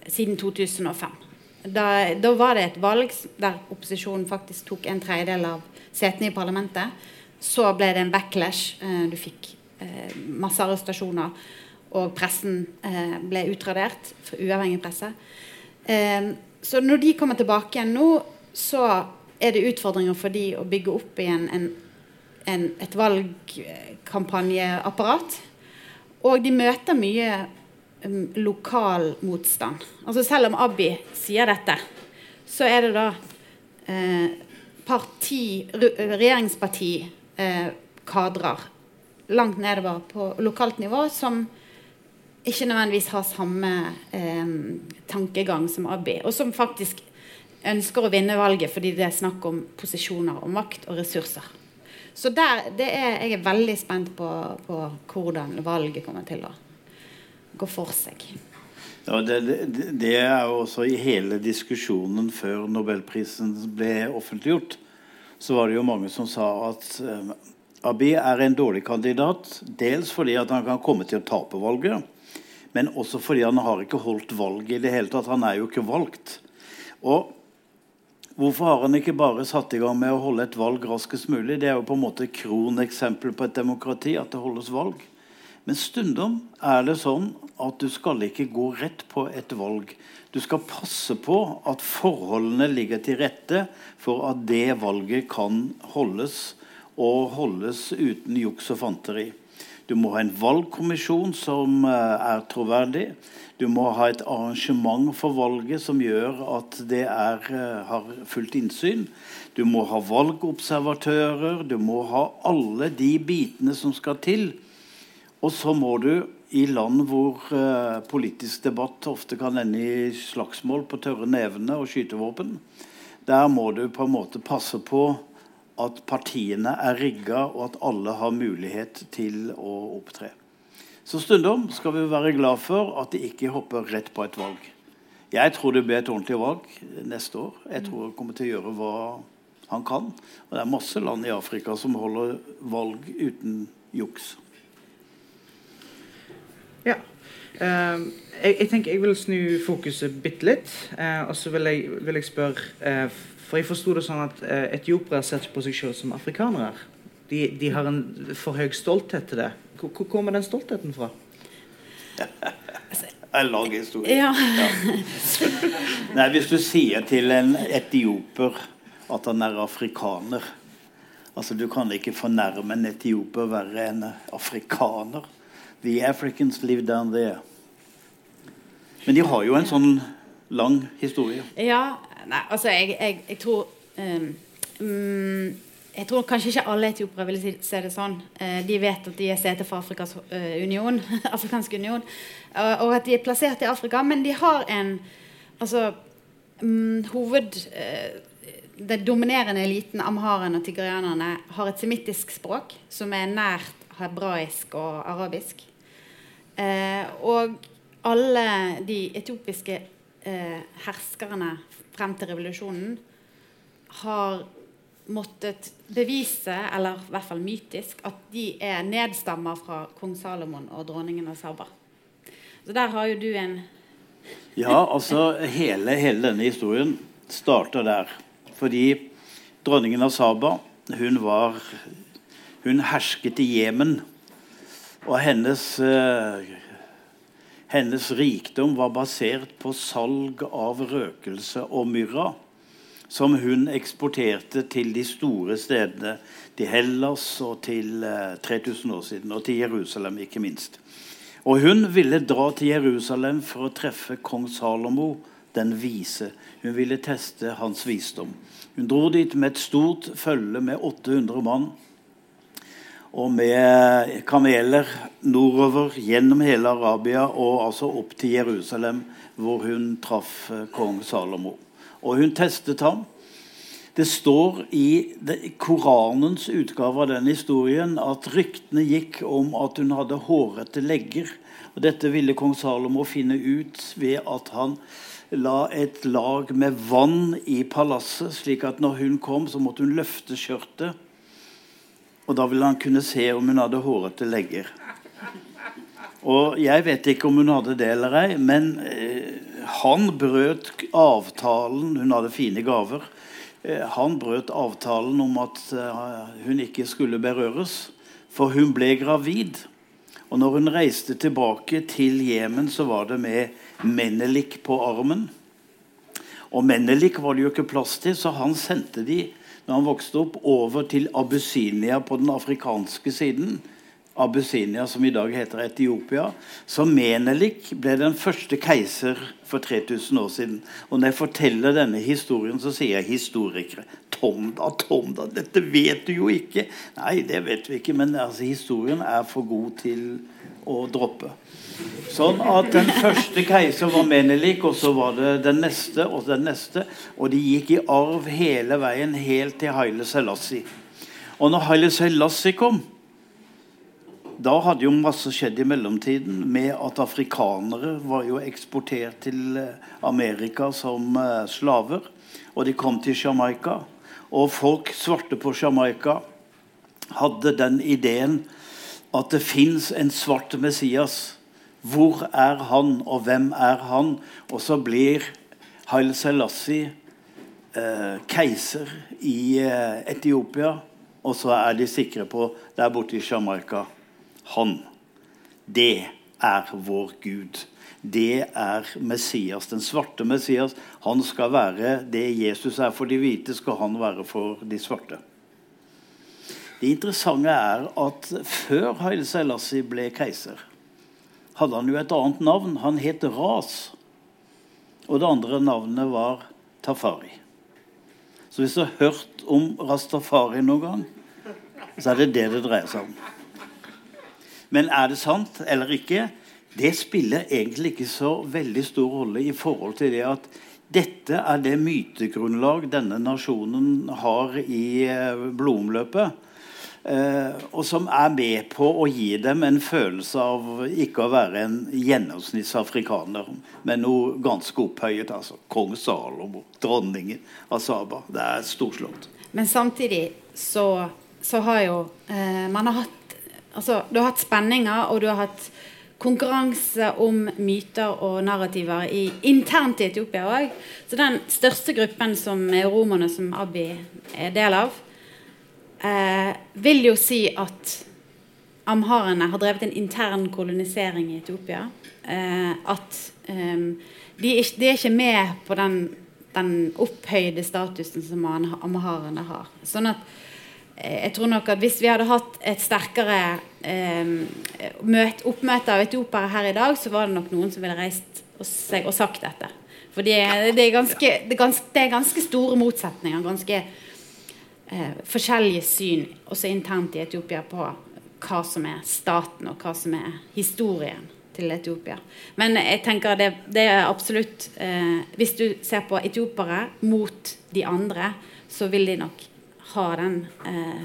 siden 2005. Da, da, var det et valg der opposisjonen faktisk tok en tredjedel av setene i parlamentet. Så ble det en backlash. Uh, du fikk uh, masse arrestasjoner. Og pressen ble utradert. Uavhengig presse. så når de kommer tilbake igjen nå, så er det utfordringer for de å bygge opp igjen en, en, et valgkampanjeapparat. Og de møter mye um, lokal motstand. Altså Selv om Abbi sier dette, så er det da eh, parti, regjeringspartikadrer eh, langt nedover på lokalt nivå som ikke nødvendigvis har samme eh, tankegang som Abbi, og som faktisk ønsker å vinne valget fordi det er snakk om posisjoner og makt og ressurser. Så der, er, jeg er veldig spent på, på, hvordan valget kommer til å gå for seg. Ja, det, det, det, er jo også i hele diskusjonen før nobelprisen ble offentliggjort, så var det jo mange som sa at uh, Abiy er en dårlig kandidat. Dels fordi at han kan komme til å tape valget, men også fordi han har ikke holdt valget i det hele tatt. Han er jo ikke valgt. Og Hvorfor har han ikke bare satt i gang med å holde et valg raskest mulig? Det er jo på en måte kroneksempel på et demokrati, at det holdes valg. Men stundom er det sånn at du skal ikke gå rett på et valg. Du skal passe på at forholdene ligger til rette for at det valget kan holdes, og holdes uten juks og fanteri. Du må ha en valgkommisjon som eh, er troverdig. Du må ha et arrangement for valget som gjør at det er, eh, har fullt innsyn. Du må ha valgobservatører. Du må ha alle de bitene som skal til. Og så må du i land hvor uh, politisk debatt ofte kan ende i slagsmål på tørre nevene og skytevåpen, der må du på en måte passe på at partiene er rigga, og at alle har mulighet til å opptre. Så stundom skal vi være glad for at de ikke hopper rett på et valg. Jeg tror det blir et ordentlig valg neste år. Jeg tror han kommer til å gjøre hva han kan. Og det er masse land i Afrika som holder valg uten juks. Ja. Uh, jeg, jeg, tenker jeg vil snu fokuset bitte litt. Uh, og så vil jeg, vil jeg spørre uh, for jeg forsto det sånn at eh, etiopere ser på seg selv som afrikanere. De, de, har en for høy stolthet til det. Hvor, hvor kommer den stoltheten fra? En lang historie. Ja. ja. Nei, hvis du sier til en etioper at han er afrikaner Altså, Du kan ikke fornærme en etioper verre enn afrikaner. The Africans live down there. Men de har jo en sånn lang historie. Ja, Nei, altså, jeg, jeg, jeg tror um, jeg tror kanskje ikke alle etiopere vil se det sånn. Uh, de vet at de er sete for Afrikas uh, union, Afrikansk union, uh, og at de er plassert i Afrika. Men de har en altså, um, hoved... den dominerende eliten, amharene og tigrianerne, har et semittisk språk som er nært hebraisk og arabisk. Og alle de etiopiske herskerne frem til revolusjonen har måttet bevise, eller i hvert fall mytisk, at de er nedstammer fra kong Salomon og dronningen av Saba. Så der har jo du en Ja, altså hele, hele denne historien starter der. Fordi dronningen av Saba, hun var Hun hersket i Jemen. Og hennes eh, hennes rikdom var basert på salg av røkelse og myrra, som hun eksporterte til de store stedene, til Hellas og til 3000 eh, år siden, og til Jerusalem, ikke minst. Og hun ville dra til Jerusalem for å treffe kong Salomo den vise. Hun ville teste hans visdom. Hun dro dit med et stort følge med 800 mann og med kameler nordover gjennom hele Arabia og altså opp til Jerusalem, hvor hun traff eh, kong Salomo. Og hun testet ham. Det står i Koranens utgave av den historien at ryktene gikk om at hun hadde hårete legger. Og Dette ville kong Salomo finne ut ved at han la et lag med vann i palasset, slik at når hun kom, så måtte hun løfte skjørtet og da ville han kunne se om hun hadde hårete legger. Og jeg vet ikke om hun hadde det eller ei, men eh, han brøt avtalen Hun hadde fine gaver. Eh, han brøt avtalen om at eh, hun ikke skulle berøres, for hun ble gravid. Og når hun reiste tilbake til Jemen, så var det med Menelik på armen. Og Menelik var det jo ikke plass til, så han sendte de når han vokste opp, over til Abyssinia på den afrikanske siden. Abyssinia, som i dag heter Etiopia. Så Menelik ble den første keiser for 3000 år siden. Og når jeg forteller denne historien, så sier jeg historikere. Tom, da? Tom, da? Dette vet du jo ikke. Nei, det vet vi ikke, men altså, historien er for god til å droppe. Sånn at den første keiser var Menelik, og så var det den neste og den neste. Og de gikk i arv hele veien, helt til Haile Selassie. Og når Haile Selassie kom, da hadde jo masse skjedd i mellomtiden med at afrikanere var jo eksportert til eh, Amerika som uh, slaver. Og de kom til Jamaica. Og folk svarte på Jamaica hadde den ideen at det fins en svart Messias. Hvor er han, og hvem er han? Og så blir Haile Selassie eh, keiser i eh, Etiopia. Og så er de sikre på der borte i Jamaica Han. Det er vår Gud. Det er Messias, den svarte Messias. Han skal være det Jesus er for de hvite, skal han være for de svarte. Det interessante er at før Haile Selassie ble keiser, hadde han jo et annet navn. Han het Ras. Og det andre navnet var Tafari. Så hvis du har hørt om Rastafari noen gang, så er det det det dreier seg om. Men er det sant eller ikke? Det spiller egentlig ikke så veldig stor rolle i forhold til det at dette er det mytegrunnlag denne nasjonen har i eh, blodomløpet. Uh, og som er med på å gi dem en følelse av ikke å være en gjennomsnittsafrikaner, men noe ganske opphøyet. altså Kong Salomo, dronningen av Saba. Det er storslått. Men samtidig så, så har jo eh, man har hatt Altså, du har hatt spenninger, og du har hatt konkurranse om myter og narrativer i, internt i Etiopia òg. Så den største gruppen som er romerne, som Abiy er del av, eh, vil jo si at amharene har drevet en intern kolonisering i Etiopia. Eh, at eh, de, de, er ikke med på den, den opphøyde statusen som amharene har. Sånn at eh, jeg tror nok at Hvis vi hadde hatt et sterkere eh, møt, oppmøte av etiopere her i dag, så var det nok noen som ville reist seg og sagt dette. For det, det, er er det er ganske store motsetninger. ganske eh, forskjellige syn også internt i Etiopia på hva som er staten, og hva som er historien til Etiopia. Men jeg tenker det, det er absolutt eh, Hvis du ser på etiopere mot de andre, så vil de nok ha den eh,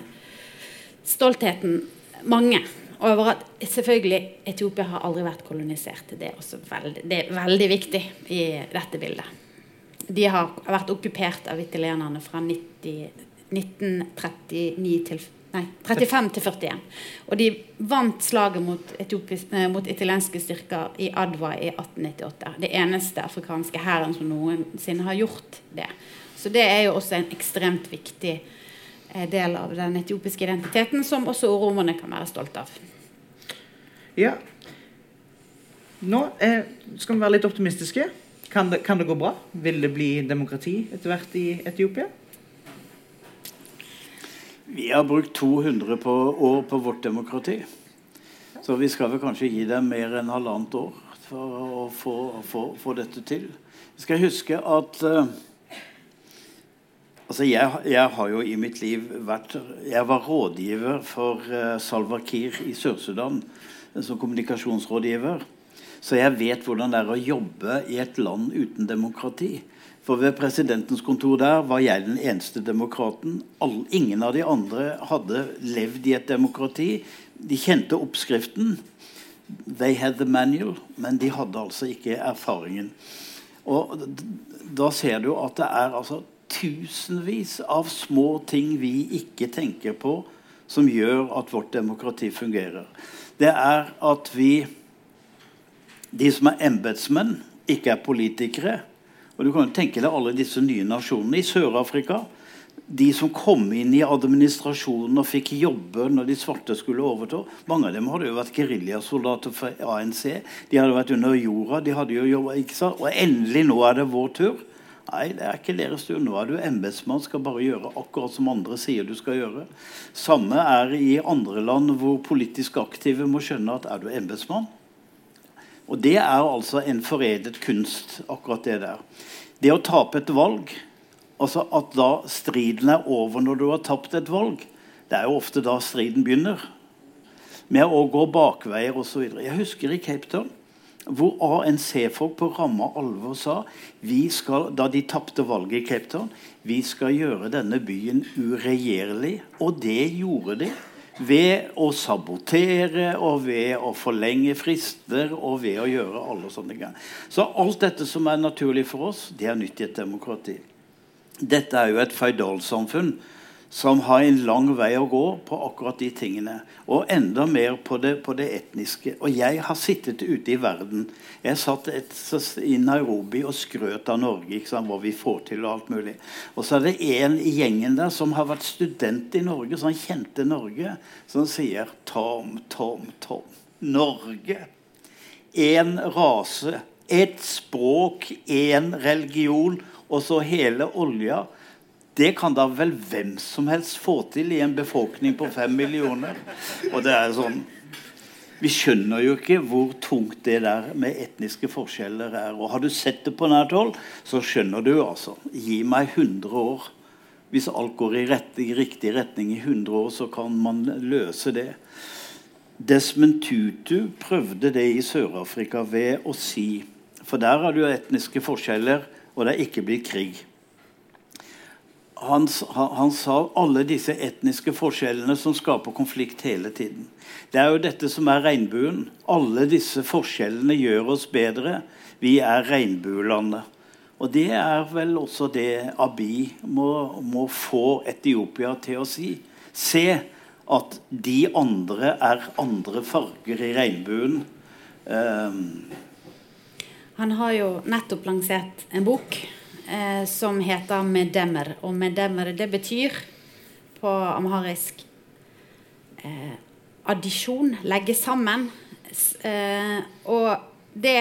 stoltheten, mange, over at selvfølgelig Etiopia har aldri vært kolonisert. Det er, også veldig, det er veldig viktig i dette bildet. De har vært okkupert av italienerne fra 90 1939 til Nei, 35 til 41. Og de vant slaget mot, eh, mot italienske styrker i Adwa i 1898. Det eneste afrikanske hæren som noensinne har gjort det. Så det er jo også en ekstremt viktig eh, del av den etiopiske identiteten, som også romerne kan være stolt av. Ja. Nå eh, skal vi være litt optimistiske. Kan det, kan det gå bra? Vil det bli demokrati etter hvert i Etiopia? Vi har brukt 200 på år på vårt demokrati. Så vi skal vel kanskje gi dem mer enn halvannet år for å få, få, få dette til. Vi skal huske at uh, altså jeg, jeg, har jo i mitt liv vært Jeg var rådgiver for uh, Salva Kiir i Sør-Sudan som kommunikasjonsrådgiver. Så jeg vet hvordan det er å jobbe i et land uten demokrati. For ved presidentens kontor der var jeg den eneste demokraten. All, ingen av de andre hadde levd i et demokrati. De kjente oppskriften. They had the manual, men de hadde altså ikke erfaringen. Og da ser du at det er altså tusenvis av små ting vi ikke tenker på, som gjør at vårt demokrati fungerer. Det er at vi, de som er embetsmenn, ikke er politikere og du kan jo tenke deg alle disse nye nasjonene i Sør-Afrika. De som kom inn i administrasjonen og fikk jobbe når de svarte skulle overta. Mange av dem hadde jo vært geriljasoldater for ANC. De hadde vært under jorda. de hadde jo jobbet, ikke sant? Og endelig, nå er det vår tur. Nei, det er ikke deres tur. Nå er du embetsmann, skal bare gjøre akkurat som andre sier du skal gjøre. Samme er i andre land hvor politisk aktive må skjønne at er du embetsmann, og det er altså en foredet kunst, akkurat det der. Det å tape et valg Altså at da striden er over når du har tapt et valg. Det er jo ofte da striden begynner. Med å gå bakveier osv. Jeg husker i Cape Town hvor ANC-folk på ramme alvor sa skal, da de tapte valget i Cape Town vi skal gjøre denne byen uregjerlig. Og det gjorde de ved å sabotere og ved å forlenge frister og ved å gjøre alle sånne ting. Så alt dette som er naturlig for oss, det er nytt i et demokrati. Dette er jo et føydalsamfunn som har en lang vei å gå på akkurat de tingene. Og enda mer på det, på det etniske. Og jeg har sittet ute i verden. Jeg satt et, i Nairobi og skrøt av Norge, sant, hva vi får til og alt mulig. Og så er det en i gjengen der som har vært student i Norge, som kjente Norge, som sier Tom, Tom, Tom. Norge. Én rase. Ett språk, én religion, og så hele olja. Det kan da vel hvem som helst få til i en befolkning på fem millioner. Og det er sånn Vi skjønner jo ikke hvor tungt det der med etniske forskjeller er. Og har du sett det på nært hold, så skjønner du altså. Gi meg 100 år. Hvis alt går i, rett, i riktig retning i 100 år, så kan man løse det. Desmond Tutu prøvde det i Sør-Afrika ved å si For der har du etniske forskjeller, og det er ikke blitt krig han, han, sa alle disse etniske forskjellene som skaper konflikt hele tiden. Det er jo dette som er regnbuen. Alle disse forskjellene gjør oss bedre. Vi er regnbuelandet. Og det er vel også det Abiy må, må, få Etiopia til å si. Se at de andre er andre farger i regnbuen. Um, han har jo nettopp lansert en bok eh, som heter medemmer. Og medemmer, det betyr på amharisk eh, addisjon, legge sammen. Eh, og det,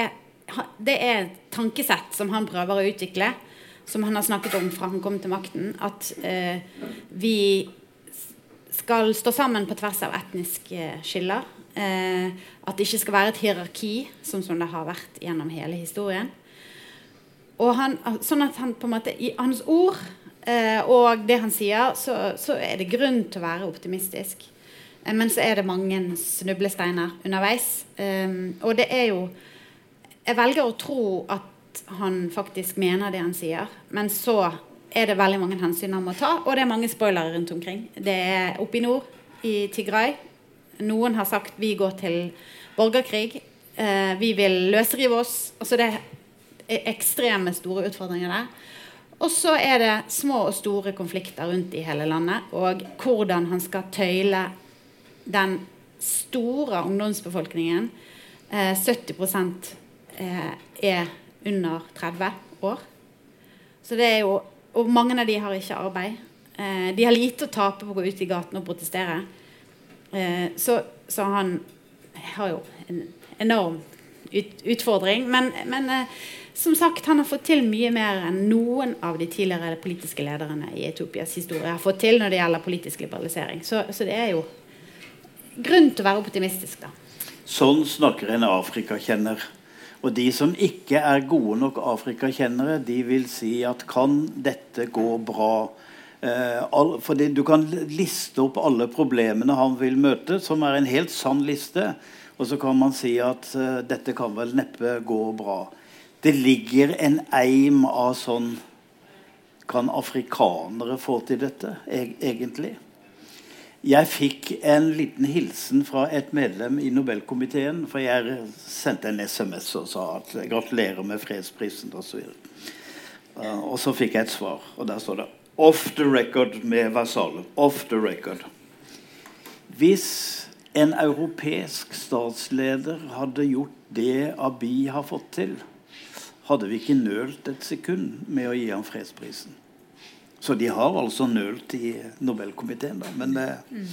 det, er et tankesett som han prøver å utvikle, som han har snakket om fra han kom til makten. At eh, vi skal stå sammen på tvers av etniske skiller. Eh, at det ikke skal være et hierarki, sånn som det har vært gjennom hele historien. Og han, sånn at han på en måte I hans ord eh, og det han sier, så, så, er det grunn til å være optimistisk. Eh, men så er det mange snublesteiner underveis. Eh, og det er jo Jeg velger å tro at han faktisk mener det han sier, men så er det veldig mange hensyn han må ta, og det er mange spoilere rundt omkring. Det er oppe i nord, i Tigray. Noen har sagt vi går til borgerkrig. Eh, vi vil løsrive oss. Altså det ekstreme store utfordringer der. Og så er det små og store konflikter rundt i hele landet. Og hvordan han skal tøyle den store ungdomsbefolkningen. Eh, 70 eh, er under 30 år. Så det er jo, og mange av de har ikke arbeid. Eh, de har lite å tape på å gå ut i gaten og protestere. Eh, så, så, han har jo en enorm utfordring. Men, men eh, som sagt, han har fått til mye mer enn noen av de tidligere politiske lederne i Etiopias historie har fått til når det gjelder politisk liberalisering. Så, så det er jo grunn til å være optimistisk, da. Sånn snakker en afrikakjenner. Og de som ikke er gode nok afrikakjennere, de vil si at kan dette gå bra? Eh, all, fordi Du kan liste opp alle problemene han vil møte, som er en helt sann liste. Og så kan man si at eh, dette kan vel neppe gå bra det ligger en eim av sånn Kan afrikanere få til dette, egentlig? Jeg fikk en liten hilsen fra et medlem i Nobelkomiteen. For jeg sendte en SMS og sa at gratulerer med fredsprisen osv. Og, uh, og så fikk jeg et svar, og der står det 'Off the record' med versaler. Off the record. Hvis en europeisk statsleder hadde gjort det Abiy har fått til, hadde vi ikke nølt et sekund med å gi ham fredsprisen. Så de har altså nølt i Nobelkomiteen, da. Men det mm.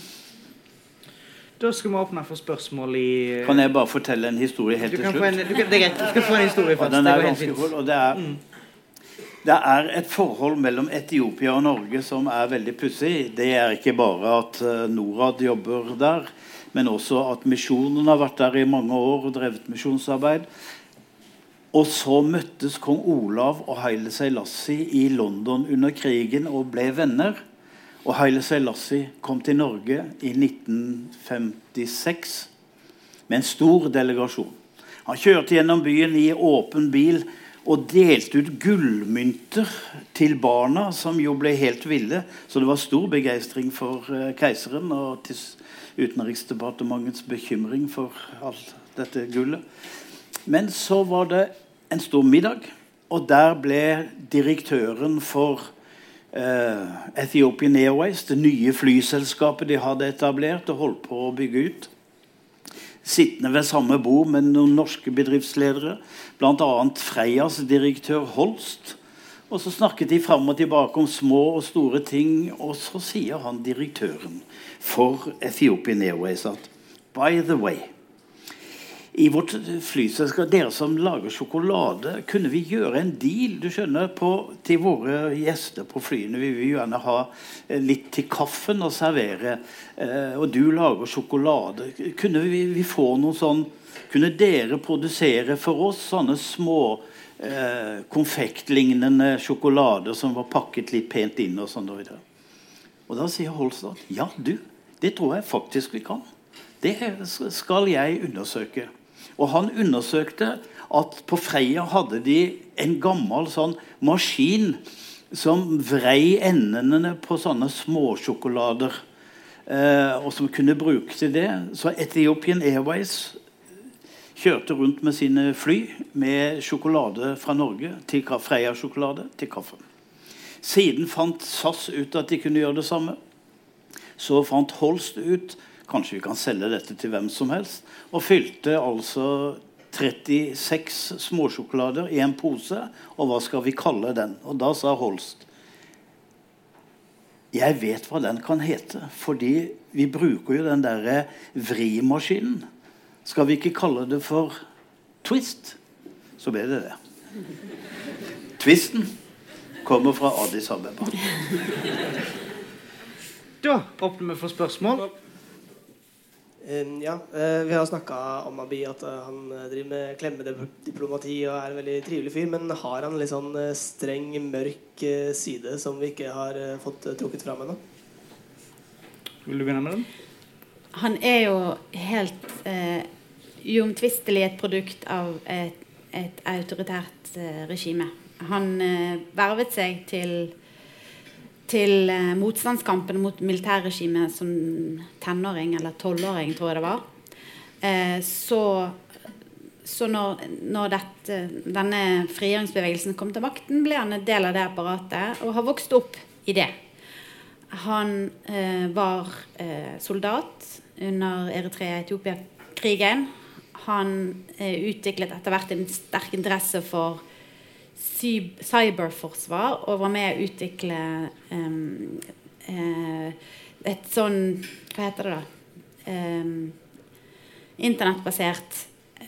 Da skal vi åpne for spørsmål i Kan jeg bare fortelle en historie helt til slutt? En, du kan, det er greit. Du skal få en historie først. Den er ganske cool. og det er, mm. det er et forhold mellom Etiopia og Norge som er veldig pussig. Det er ikke bare at eh, Norad jobber der, men også at misjonen har vært der i mange år og drevet misjonsarbeid. Og så møttes kong Olav og Haile Selassie i London under krigen og ble venner. Og Haile Selassie kom til Norge i 1956 med en stor delegasjon. Han kjørte gjennom byen i åpen bil og delte ut gullmynter til barna, som jo ble helt ville. Så det var stor begeistring for uh, keiseren og Utenriksdepartementets bekymring for alt dette gullet. Men så var det en stor middag, og der ble direktøren for uh, Ethiopian Airways, det nye flyselskapet de hadde etablert og holdt på å bygge ut, sittende ved samme bord med noen norske bedriftsledere, bl.a. Freias direktør Holst. Og Så snakket de fram og tilbake om små og store ting, og så sier han direktøren for Ethiopian Airways at By the way i vårt flyselskap, dere som lager sjokolade, kunne vi gjøre en deal du skjønner, på, til våre gjester på flyene? Vi vil gjerne ha eh, litt til kaffen å servere. Eh, og du lager sjokolade. Kunne vi, vi, få noe sånn Kunne dere produsere for oss sånne små eh, konfektlignende sjokolader som var pakket litt pent inn? Og sånn og, og da sier Holstad ja, du, det tror jeg faktisk vi kan. Det skal jeg undersøke. Og han undersøkte at på Freia hadde de en gammel sånn maskin som vrei endene på sånne småsjokolader. Eh, og som kunne brukes til det. Så Ethiopian Airways kjørte rundt med sine fly med sjokolade fra Norge til Freia-sjokolade til kaffe. Siden fant SAS ut at de kunne gjøre det samme. Så fant Holst ut Kanskje vi kan selge dette til hvem som helst. Og fylte altså 36 småsjokolader i en pose. Og hva skal vi kalle den? Og da sa Holst Jeg vet hva den kan hete, fordi vi bruker jo den derre vrimaskinen. Skal vi ikke kalle det for Twist? Så ble det det. Twisten kommer fra Addis Abeba. Da åpner vi for spørsmål. Ja, eh, Vi har snakka om Abiy, at eh, han eh, driver med klemmediplomati og er en veldig trivelig fyr. Men har han en litt sånn streng, mørk side som vi ikke har fått trukket fram ennå? Vil du begynne med den? Han er jo helt eh, uomtvistelig et produkt av et, et autoritært eh, regime. Han eh, vervet seg til til eh, motstandskampen mot militærregimet som tenåring, eller tolvåring, tror jeg det var. Eh, så, så når, når dette, denne frigjøringsbevegelsen kom til vakten, ble han en del av det apparatet og har vokst opp i det. Han eh, var eh, soldat under Eritrea-Etiopia-krigen. Han eh, utviklet etter hvert en sterk interesse for cyberforsvar og var med å utvikle um, et sånn Hva heter det, da? Um, internettbasert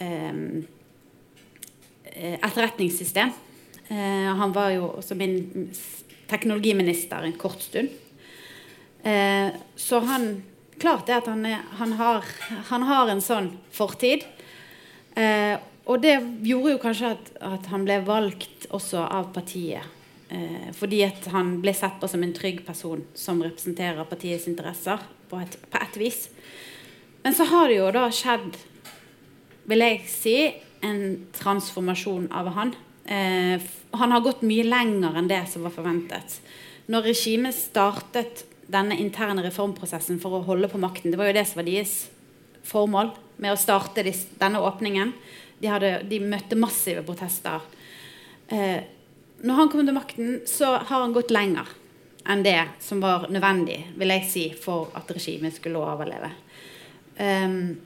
um, etterretningssystem. Uh, han var jo også min teknologiminister en kort stund. Uh, så han Klart det at han, er, han, har, han har en sånn fortid. Uh, og det gjorde jo kanskje at, at han ble valgt også av partiet. Eh, fordi at han ble sett på som en trygg person som representerer partiets interesser på et, på et vis. Men så har det jo da skjedd, vil jeg si, en transformasjon av han. Eh, han har gått mye lenger enn det som var forventet. Når regimet startet denne interne reformprosessen for å holde på makten, det var jo det som var deres formål med å starte denne åpningen, de, hadde, de møtte massive protester. Eh, når han kom til makten, så har han gått lenger enn det som var nødvendig vil jeg si, for at regimet skulle overleve. Um,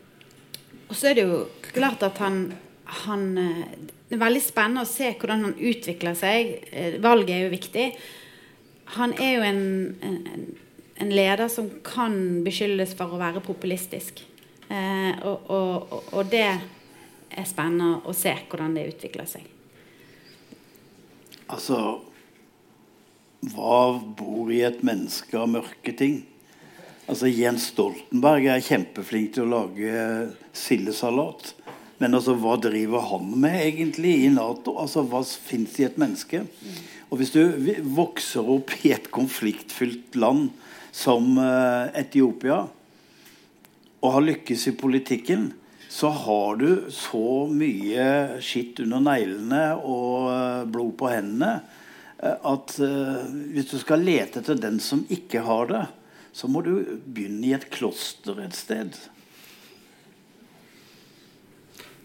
og så er det jo klart at han, han eh, Det er veldig spennende å se hvordan han utvikler seg. Eh, valget er jo viktig. Han er jo en, en, en leder som kan beskyldes for å være populistisk. Eh, og, og, og, det er spennende å se hvordan det utvikler seg. Altså Hva bor i et menneske av mørke ting? Altså Jens Stoltenberg er kjempeflink til å lage sildesalat. Men altså, hva driver han med egentlig i Nato? Altså, Hva fins i et menneske? Og Hvis du vokser opp i et konfliktfylt land som uh, Etiopia og har lykkes i politikken, så har du så mye skitt under neglene og uh, blod på hendene uh, at hvis du skal lete etter den som ikke har det, så må du begynne i et kloster et sted.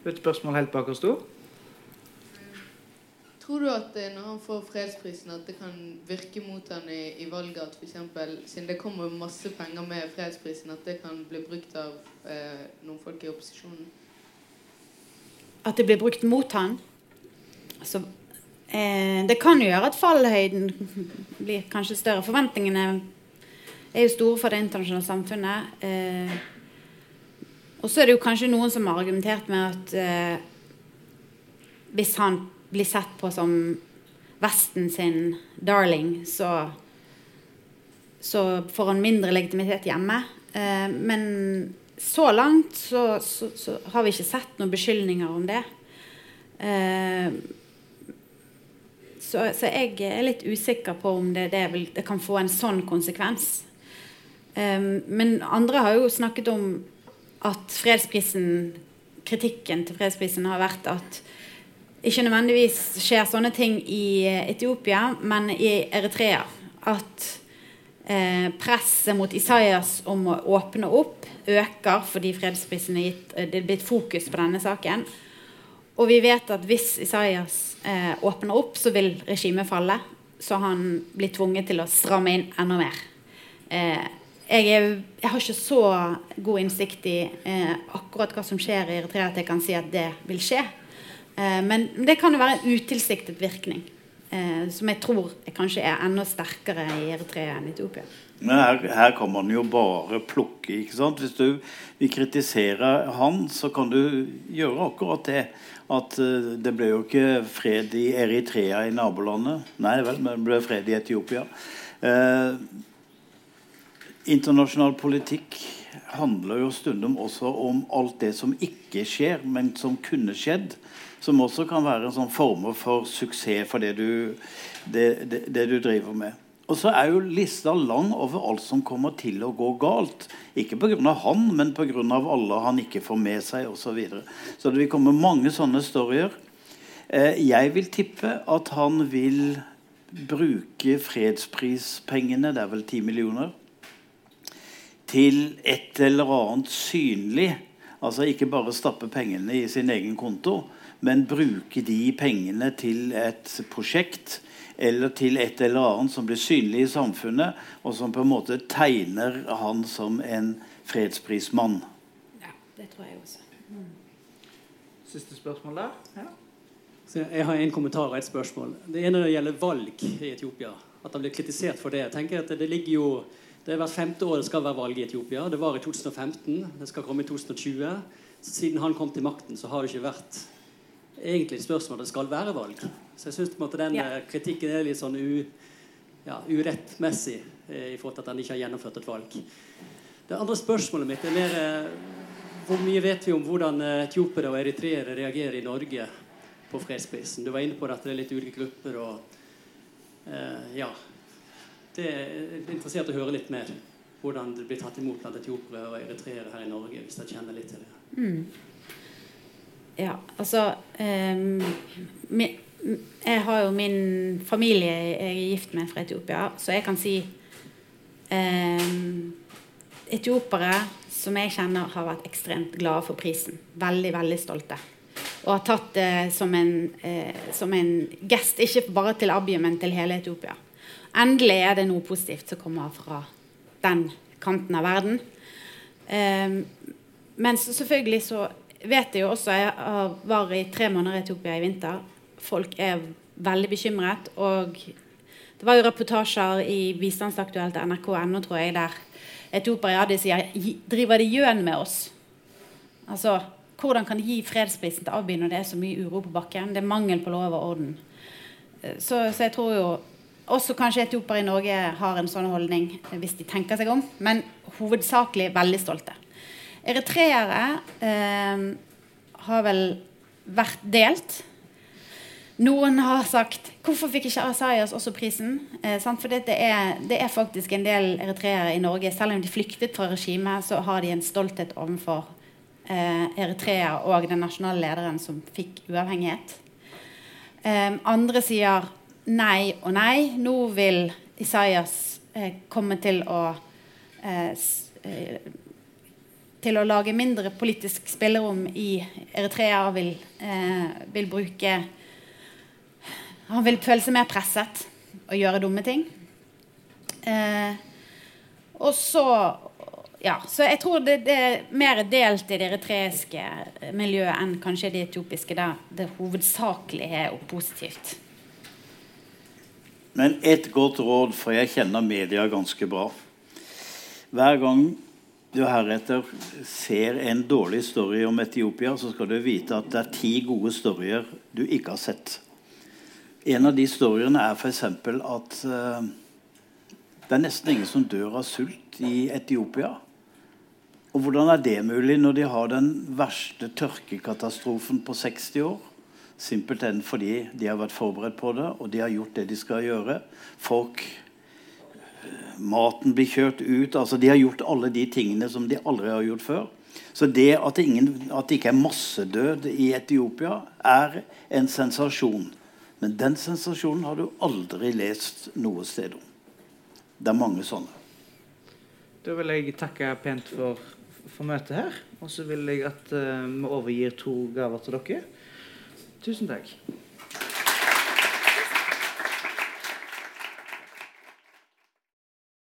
Et spørsmål helt bak oss, to. Tror du at når han får fredsprisen, at det kan virke mot han i, i valget at f.eks. siden det kommer masse penger med fredsprisen, at det kan bli brukt av eh, noen folk i opposisjonen? At det blir brukt mot han? Altså, eh, det kan jo gjøre at fallhøyden blir kanskje større. Forventningene er jo store for det internasjonale samfunnet. Eh, og så er det jo kanskje noen som har argumentert med at eh, hvis han blir sett på som Vesten sin darling, så, så får han mindre legitimitet hjemme. Eh, men så langt så, så, så, har vi ikke sett noen beskyldninger om det. Eh, så, jeg er litt usikker på om det, det, vil, det kan få en sånn konsekvens. Eh, men andre har jo snakket om at fredsprisen kritikken til fredsprisen har vært at ikke nødvendigvis skjer sånne ting i eh, Etiopia, men i Eritrea. At eh, presset mot Isaias om å åpne opp øker fordi fredsprisen er gitt eh, det er blitt fokus på denne saken. Og vi vet at hvis Isaias eh, åpner opp, så vil regimet falle. Så han blir tvunget til å stramme inn enda mer. Eh, jeg, er, jeg, har ikke så god innsikt i eh, akkurat hva som skjer i Eritrea at jeg kan si at det vil skje. Eh, men det kan jo være en utilsiktet virkning. Eh, som jeg tror kanskje er enda sterkere i Eritrea enn Etiopia. Men her, her, kan man jo bare plukke. ikke sant? Hvis du vil kritisere han, så kan du gjøre akkurat det. At uh, det ble jo ikke fred i Eritrea, i nabolandet. Nei vel, men det ble fred i Etiopia. Eh, internasjonal politikk handler jo stundom også om alt det som ikke skjer, men som kunne skjedd. Som også kan være en sånn former for suksess for det du, det, det, det du driver med. Og så er jo lista lang over alt som kommer til å gå galt. Ikke pga. han, men pga. alle han ikke får med seg osv. Så, videre. så det vil komme mange sånne storyer. Eh, jeg vil tippe at han vil bruke fredsprispengene, det er vel 10 millioner, til et eller annet synlig. Altså ikke bare stappe pengene i sin egen konto, men bruke de pengene til et prosjekt eller til et eller annet som blir synlig i samfunnet, og som på en måte tegner han som en fredsprismann. Ja, det tror jeg også. Mm. Siste spørsmål der? Ja. jeg har en kommentar og et spørsmål. Det ene gjelder valg i Etiopia. At han blir kritisert for det. Jeg tenker at det ligger jo det er Hvert femte år det skal være valg i Etiopia. Det var i 2015. Det skal komme i 2020. Siden han kom til makten, så har det ikke vært egentlig spørsmål det skal være valg. Så jeg syns den ja. Eh, kritikken er litt sånn u, ja, urettmessig eh, i forhold til at han ikke har gjennomført et valg. Det andre spørsmålet mitt er mer eh, hvor mye vet vi om hvordan etiopiere og eritreere reagerer i Norge på fredsprisen? Du var inne på at det er litt ulike grupper. og eh, ja, Det er interessert å høre litt mer hvordan det blir tatt imot blant etiopere og eritreere her i Norge. hvis jeg kjenner litt til det. Mm. Ja, altså um, Jeg har jo min familie jeg er gift med fra Etiopia, så jeg kan si um, Etiopere som jeg kjenner, har vært ekstremt glade for prisen. Veldig, veldig stolte. Og har tatt det som en, eh, som en gest, ikke bare til Abiy, men til hele Etiopia. Endelig er det noe positivt som kommer fra den kanten av verden. Um, men selvfølgelig så vet jeg jo også Jeg var i tre måneder i Etiopia i vinter. Folk er veldig bekymret. Og det var jo reportasjer i Bistandsaktuelt nrk.no, tror jeg, der etiopere ja, de sier Driver de gjøn med oss? Altså, Hvordan kan de gi fredsprisen til Abiy når det er så mye uro på bakken? Det er mangel på lov og orden. Så, så jeg tror jo også kanskje etiopere i Norge har en sånn holdning hvis de tenker seg om, men hovedsakelig veldig stolte. Eritreere eh, har vel vært delt. Noen har sagt 'Hvorfor fikk ikke Asayas også prisen?' Eh, for det er, det er, faktisk en del eritreere i Norge. Selv om de flyktet fra regimet, så har de en stolthet overfor eh, Eritrea og den nasjonale lederen som fikk uavhengighet. Eh, andre sier nei og nei. Nå vil Isaias eh, komme til å eh, eh, til å lage mindre politisk spillerom i Eritrea vil, vil bruke han vil føle seg mer presset og gjøre dumme ting. Eh, og så Ja, så jeg tror det, det, er mer delt i det eritreiske miljøet enn kanskje det etiopiske, der det hovedsakelig er positivt. Men et godt råd, for jeg kjenner media ganske bra. Hver gang du heretter ser en dårlig story om Etiopia, så skal du vite at det er ti gode storyer du ikke har sett. En av de historiene er f.eks. at uh, det er nesten ingen som dør av sult i Etiopia. Og hvordan er det mulig når de har den verste tørkekatastrofen på 60 år? Simpelthen fordi de har vært forberedt på det, og de har gjort det de skal gjøre. Folk Maten blir kjørt ut. altså De har gjort alle de tingene som de aldri har gjort før. Så det at det, ingen, at det ikke er massedød i Etiopia, er en sensasjon. Men den sensasjonen har du aldri lest noe sted om. Det er mange sånne. Da vil jeg takke pent for, for møtet her. Og så vil jeg at uh, vi overgir to gaver til dere. Tusen takk.